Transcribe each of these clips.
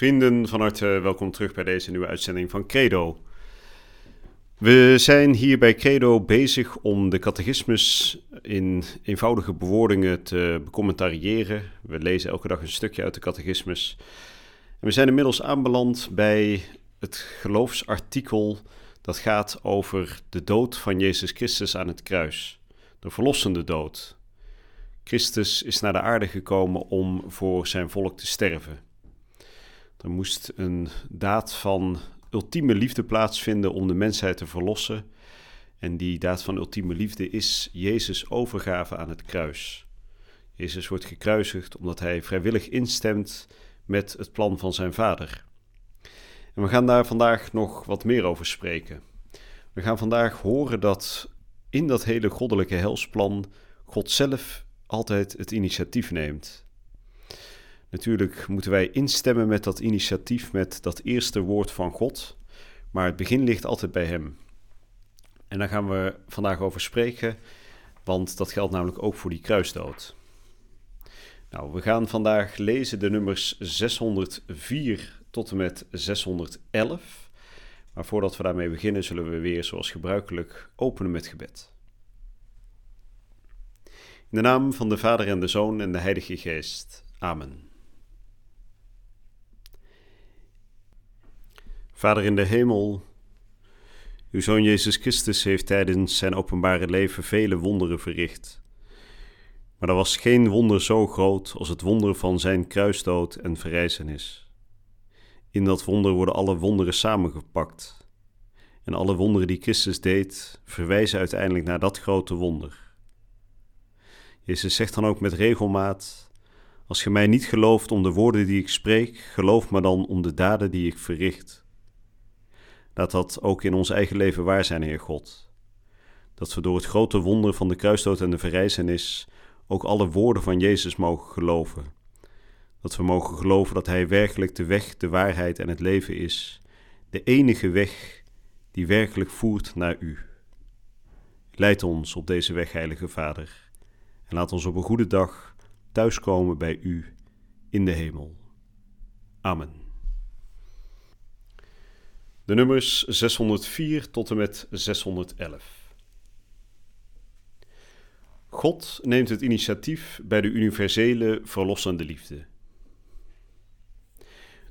Vrienden, van harte welkom terug bij deze nieuwe uitzending van Credo. We zijn hier bij Credo bezig om de catechismus in eenvoudige bewoordingen te becommentariëren. We lezen elke dag een stukje uit de catechismus. En we zijn inmiddels aanbeland bij het geloofsartikel dat gaat over de dood van Jezus Christus aan het kruis. De verlossende dood. Christus is naar de aarde gekomen om voor zijn volk te sterven. Er moest een daad van ultieme liefde plaatsvinden om de mensheid te verlossen. En die daad van ultieme liefde is Jezus' overgave aan het kruis. Jezus wordt gekruisigd omdat hij vrijwillig instemt met het plan van zijn Vader. En we gaan daar vandaag nog wat meer over spreken. We gaan vandaag horen dat in dat hele goddelijke helsplan God zelf altijd het initiatief neemt. Natuurlijk moeten wij instemmen met dat initiatief, met dat eerste woord van God, maar het begin ligt altijd bij Hem. En daar gaan we vandaag over spreken, want dat geldt namelijk ook voor die kruisdood. Nou, we gaan vandaag lezen de nummers 604 tot en met 611. Maar voordat we daarmee beginnen, zullen we weer zoals gebruikelijk openen met gebed. In de naam van de Vader en de Zoon en de Heilige Geest. Amen. Vader in de hemel, uw Zoon Jezus Christus heeft tijdens zijn openbare leven vele wonderen verricht. Maar er was geen wonder zo groot als het wonder van zijn kruisdood en verrijzenis. In dat wonder worden alle wonderen samengepakt. En alle wonderen die Christus deed, verwijzen uiteindelijk naar dat grote wonder. Jezus zegt dan ook met regelmaat: Als je mij niet gelooft om de woorden die ik spreek, geloof me dan om de daden die ik verricht. Laat dat ook in ons eigen leven waar zijn, Heer God. Dat we door het grote wonder van de kruisdood en de verrijzenis ook alle woorden van Jezus mogen geloven. Dat we mogen geloven dat Hij werkelijk de weg, de waarheid en het leven is, de enige weg die werkelijk voert naar U. Leid ons op deze weg, Heilige Vader, en laat ons op een goede dag thuiskomen bij U in de hemel. Amen. De nummers 604 tot en met 611. God neemt het initiatief bij de universele verlossende liefde.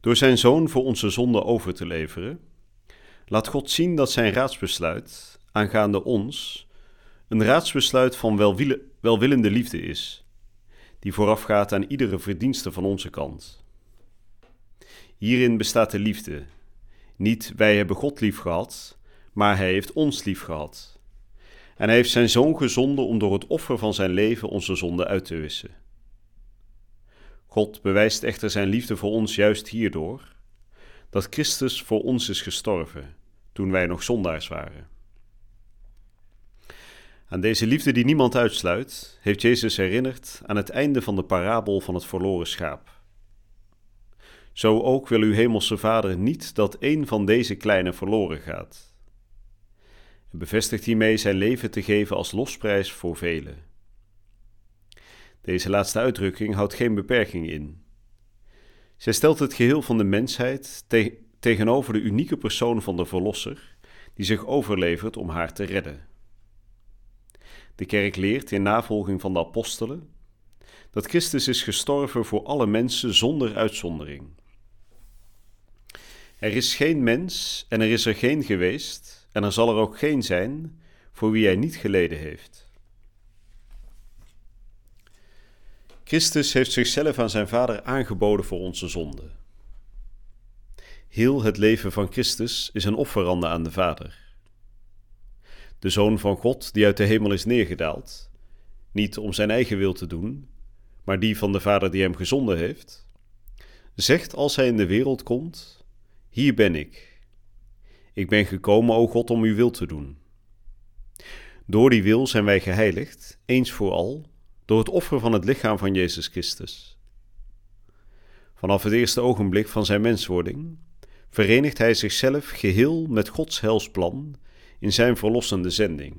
Door zijn zoon voor onze zonde over te leveren, laat God zien dat zijn raadsbesluit aangaande ons een raadsbesluit van welwillende liefde is, die voorafgaat aan iedere verdienste van onze kant. Hierin bestaat de liefde niet wij hebben God lief gehad, maar Hij heeft ons lief gehad. En Hij heeft Zijn Zoon gezonden om door het offer van Zijn leven onze zonde uit te wissen. God bewijst echter Zijn liefde voor ons juist hierdoor, dat Christus voor ons is gestorven, toen wij nog zondaars waren. Aan deze liefde die niemand uitsluit, heeft Jezus herinnerd aan het einde van de parabel van het verloren schaap. Zo ook wil uw hemelse Vader niet dat een van deze kleine verloren gaat. En bevestigt hiermee zijn leven te geven als losprijs voor velen. Deze laatste uitdrukking houdt geen beperking in. Zij stelt het geheel van de mensheid tegenover de unieke persoon van de Verlosser, die zich overlevert om haar te redden. De kerk leert in navolging van de apostelen dat Christus is gestorven voor alle mensen zonder uitzondering. Er is geen mens en er is er geen geweest en er zal er ook geen zijn voor wie hij niet geleden heeft. Christus heeft zichzelf aan zijn Vader aangeboden voor onze zonde. Heel het leven van Christus is een offerande aan de Vader. De Zoon van God die uit de hemel is neergedaald, niet om zijn eigen wil te doen, maar die van de Vader die hem gezonden heeft, zegt als hij in de wereld komt: hier ben ik. Ik ben gekomen, o God, om uw wil te doen. Door die wil zijn wij geheiligd, eens voor al, door het offer van het lichaam van Jezus Christus. Vanaf het eerste ogenblik van zijn menswording verenigt hij zichzelf geheel met Gods helsplan in zijn verlossende zending.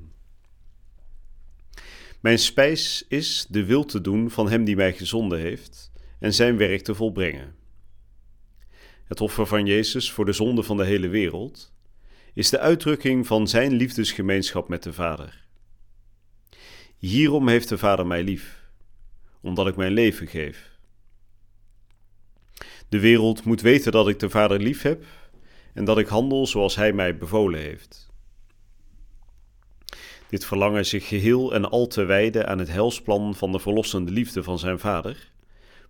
Mijn spijs is de wil te doen van Hem die mij gezonden heeft en zijn werk te volbrengen. Het offer van Jezus voor de zonde van de hele wereld is de uitdrukking van Zijn liefdesgemeenschap met de Vader. Hierom heeft de Vader mij lief, omdat ik mijn leven geef. De wereld moet weten dat ik de Vader lief heb en dat ik handel zoals Hij mij bevolen heeft. Dit verlangen zich geheel en al te wijden aan het helsplan van de verlossende liefde van zijn Vader,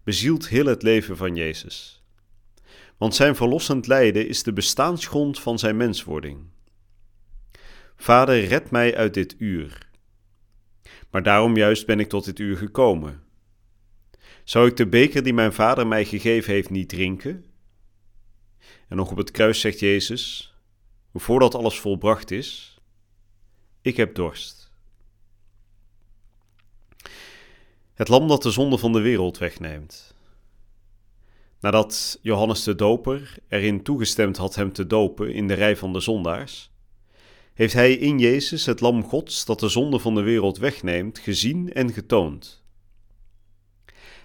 bezielt heel het leven van Jezus. Want zijn verlossend lijden is de bestaansgrond van zijn menswording. Vader, red mij uit dit uur. Maar daarom juist ben ik tot dit uur gekomen. Zou ik de beker die mijn Vader mij gegeven heeft niet drinken? En nog op het kruis zegt Jezus, voordat alles volbracht is, ik heb dorst. Het lam dat de zonde van de wereld wegneemt. Nadat Johannes de Doper erin toegestemd had hem te dopen in de rij van de zondaars, heeft hij in Jezus het lam Gods dat de zonde van de wereld wegneemt, gezien en getoond.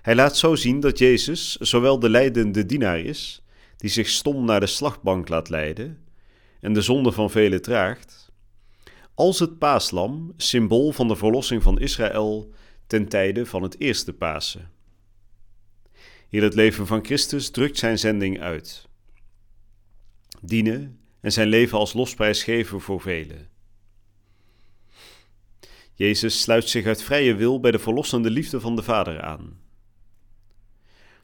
Hij laat zo zien dat Jezus zowel de leidende dienaar is, die zich stom naar de slagbank laat leiden en de zonde van velen draagt, als het paaslam, symbool van de verlossing van Israël ten tijde van het eerste Pasen. Hier het leven van Christus drukt zijn zending uit. Dienen en zijn leven als losprijs geven voor velen. Jezus sluit zich uit vrije wil bij de verlossende liefde van de Vader aan.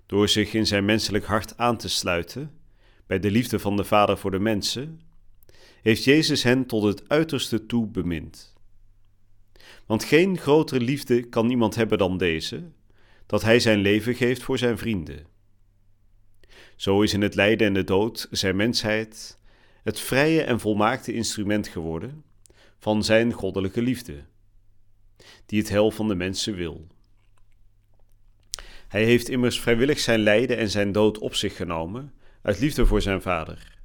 Door zich in zijn menselijk hart aan te sluiten bij de liefde van de Vader voor de mensen, heeft Jezus hen tot het uiterste toe bemind. Want geen grotere liefde kan iemand hebben dan deze, dat hij zijn leven geeft voor zijn vrienden. Zo is in het lijden en de dood zijn mensheid het vrije en volmaakte instrument geworden van zijn goddelijke liefde, die het hel van de mensen wil. Hij heeft immers vrijwillig zijn lijden en zijn dood op zich genomen uit liefde voor zijn vader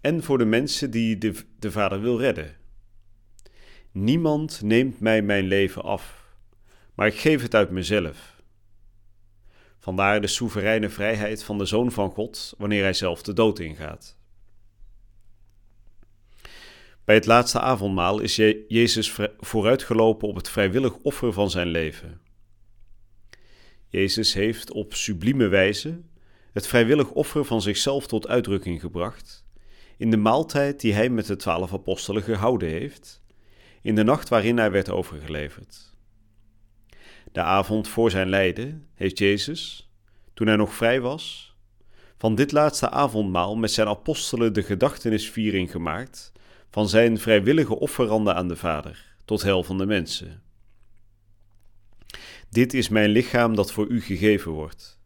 en voor de mensen die de, de vader wil redden. Niemand neemt mij mijn leven af, maar ik geef het uit mezelf. Vandaar de soevereine vrijheid van de Zoon van God wanneer hij zelf de dood ingaat. Bij het laatste avondmaal is Jezus vooruitgelopen op het vrijwillig offer van zijn leven. Jezus heeft op sublieme wijze het vrijwillig offer van zichzelf tot uitdrukking gebracht in de maaltijd die hij met de twaalf apostelen gehouden heeft, in de nacht waarin hij werd overgeleverd. De avond voor zijn lijden heeft Jezus, toen hij nog vrij was, van dit laatste avondmaal met zijn apostelen de gedachtenisviering gemaakt van zijn vrijwillige offeranden aan de Vader, tot hel van de mensen. Dit is mijn lichaam dat voor u gegeven wordt.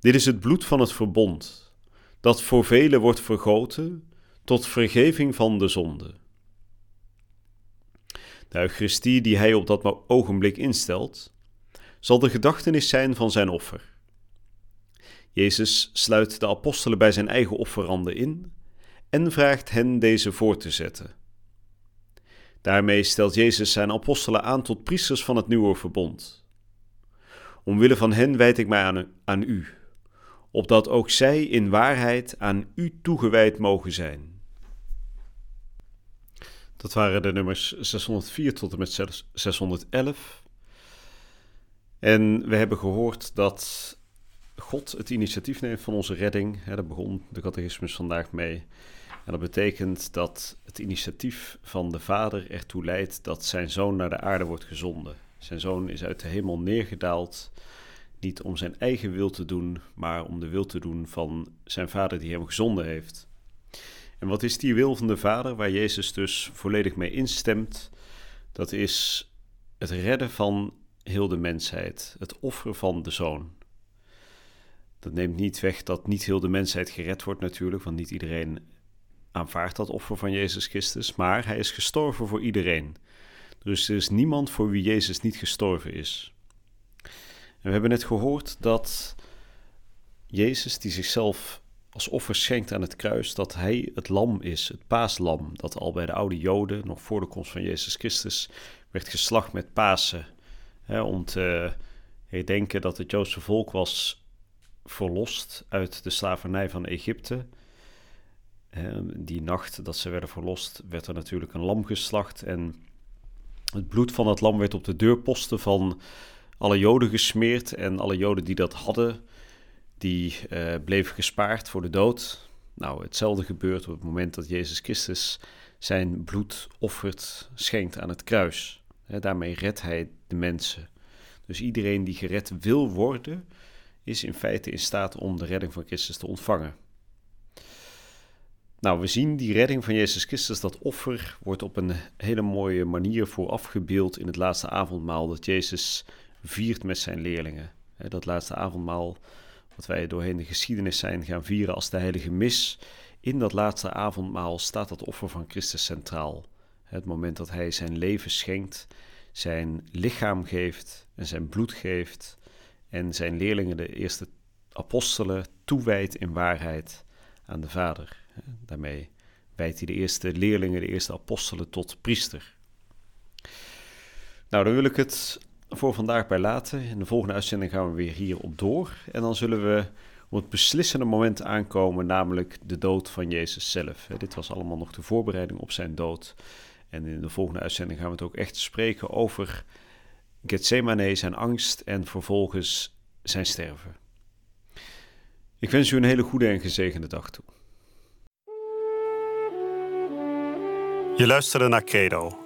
Dit is het bloed van het verbond, dat voor velen wordt vergoten tot vergeving van de zonde. De Eucharistie die hij op dat ogenblik instelt, zal de gedachtenis zijn van zijn offer. Jezus sluit de apostelen bij zijn eigen offeranden in en vraagt hen deze voor te zetten. Daarmee stelt Jezus zijn apostelen aan tot priesters van het nieuwe verbond. Omwille van hen wijd ik mij aan u, opdat ook zij in waarheid aan u toegewijd mogen zijn. Dat waren de nummers 604 tot en met 611. En we hebben gehoord dat God het initiatief neemt van onze redding. Daar begon de catechismus vandaag mee. En dat betekent dat het initiatief van de Vader ertoe leidt dat zijn zoon naar de aarde wordt gezonden. Zijn zoon is uit de hemel neergedaald, niet om zijn eigen wil te doen, maar om de wil te doen van zijn Vader die hem gezonden heeft. En wat is die wil van de Vader, waar Jezus dus volledig mee instemt? Dat is het redden van heel de mensheid, het offeren van de zoon. Dat neemt niet weg dat niet heel de mensheid gered wordt natuurlijk, want niet iedereen aanvaardt dat offer van Jezus Christus, maar hij is gestorven voor iedereen. Dus er is niemand voor wie Jezus niet gestorven is. En we hebben net gehoord dat Jezus, die zichzelf als offer schenkt aan het kruis, dat hij het lam is, het paaslam, dat al bij de oude Joden, nog voor de komst van Jezus Christus, werd geslacht met Pasen. Hè, om te herdenken dat het Joodse volk was verlost uit de slavernij van Egypte. Die nacht dat ze werden verlost, werd er natuurlijk een lam geslacht. En het bloed van dat lam werd op de deurposten van alle Joden gesmeerd. En alle Joden die dat hadden, die uh, bleven gespaard voor de dood. Nou, hetzelfde gebeurt op het moment dat Jezus Christus zijn bloed offert, schenkt aan het kruis. daarmee redt hij de mensen. Dus iedereen die gered wil worden, is in feite in staat om de redding van Christus te ontvangen. Nou, we zien die redding van Jezus Christus, dat offer, wordt op een hele mooie manier voorafgebeeld in het laatste avondmaal dat Jezus viert met zijn leerlingen. Dat laatste avondmaal, wat wij doorheen de geschiedenis zijn gaan vieren als de heilige mis. In dat laatste avondmaal staat dat offer van Christus centraal. Het moment dat hij zijn leven schenkt, zijn lichaam geeft en zijn bloed geeft en zijn leerlingen, de eerste apostelen, toewijdt in waarheid aan de Vader. Daarmee wijdt hij de eerste leerlingen, de eerste apostelen tot priester. Nou, dan wil ik het voor vandaag bij laten. In de volgende uitzending gaan we weer hierop door. En dan zullen we op het beslissende moment aankomen, namelijk de dood van Jezus zelf. Dit was allemaal nog de voorbereiding op zijn dood. En in de volgende uitzending gaan we het ook echt spreken over Gethsemane, zijn angst en vervolgens zijn sterven. Ik wens u een hele goede en gezegende dag toe. Je luisterde naar Credo,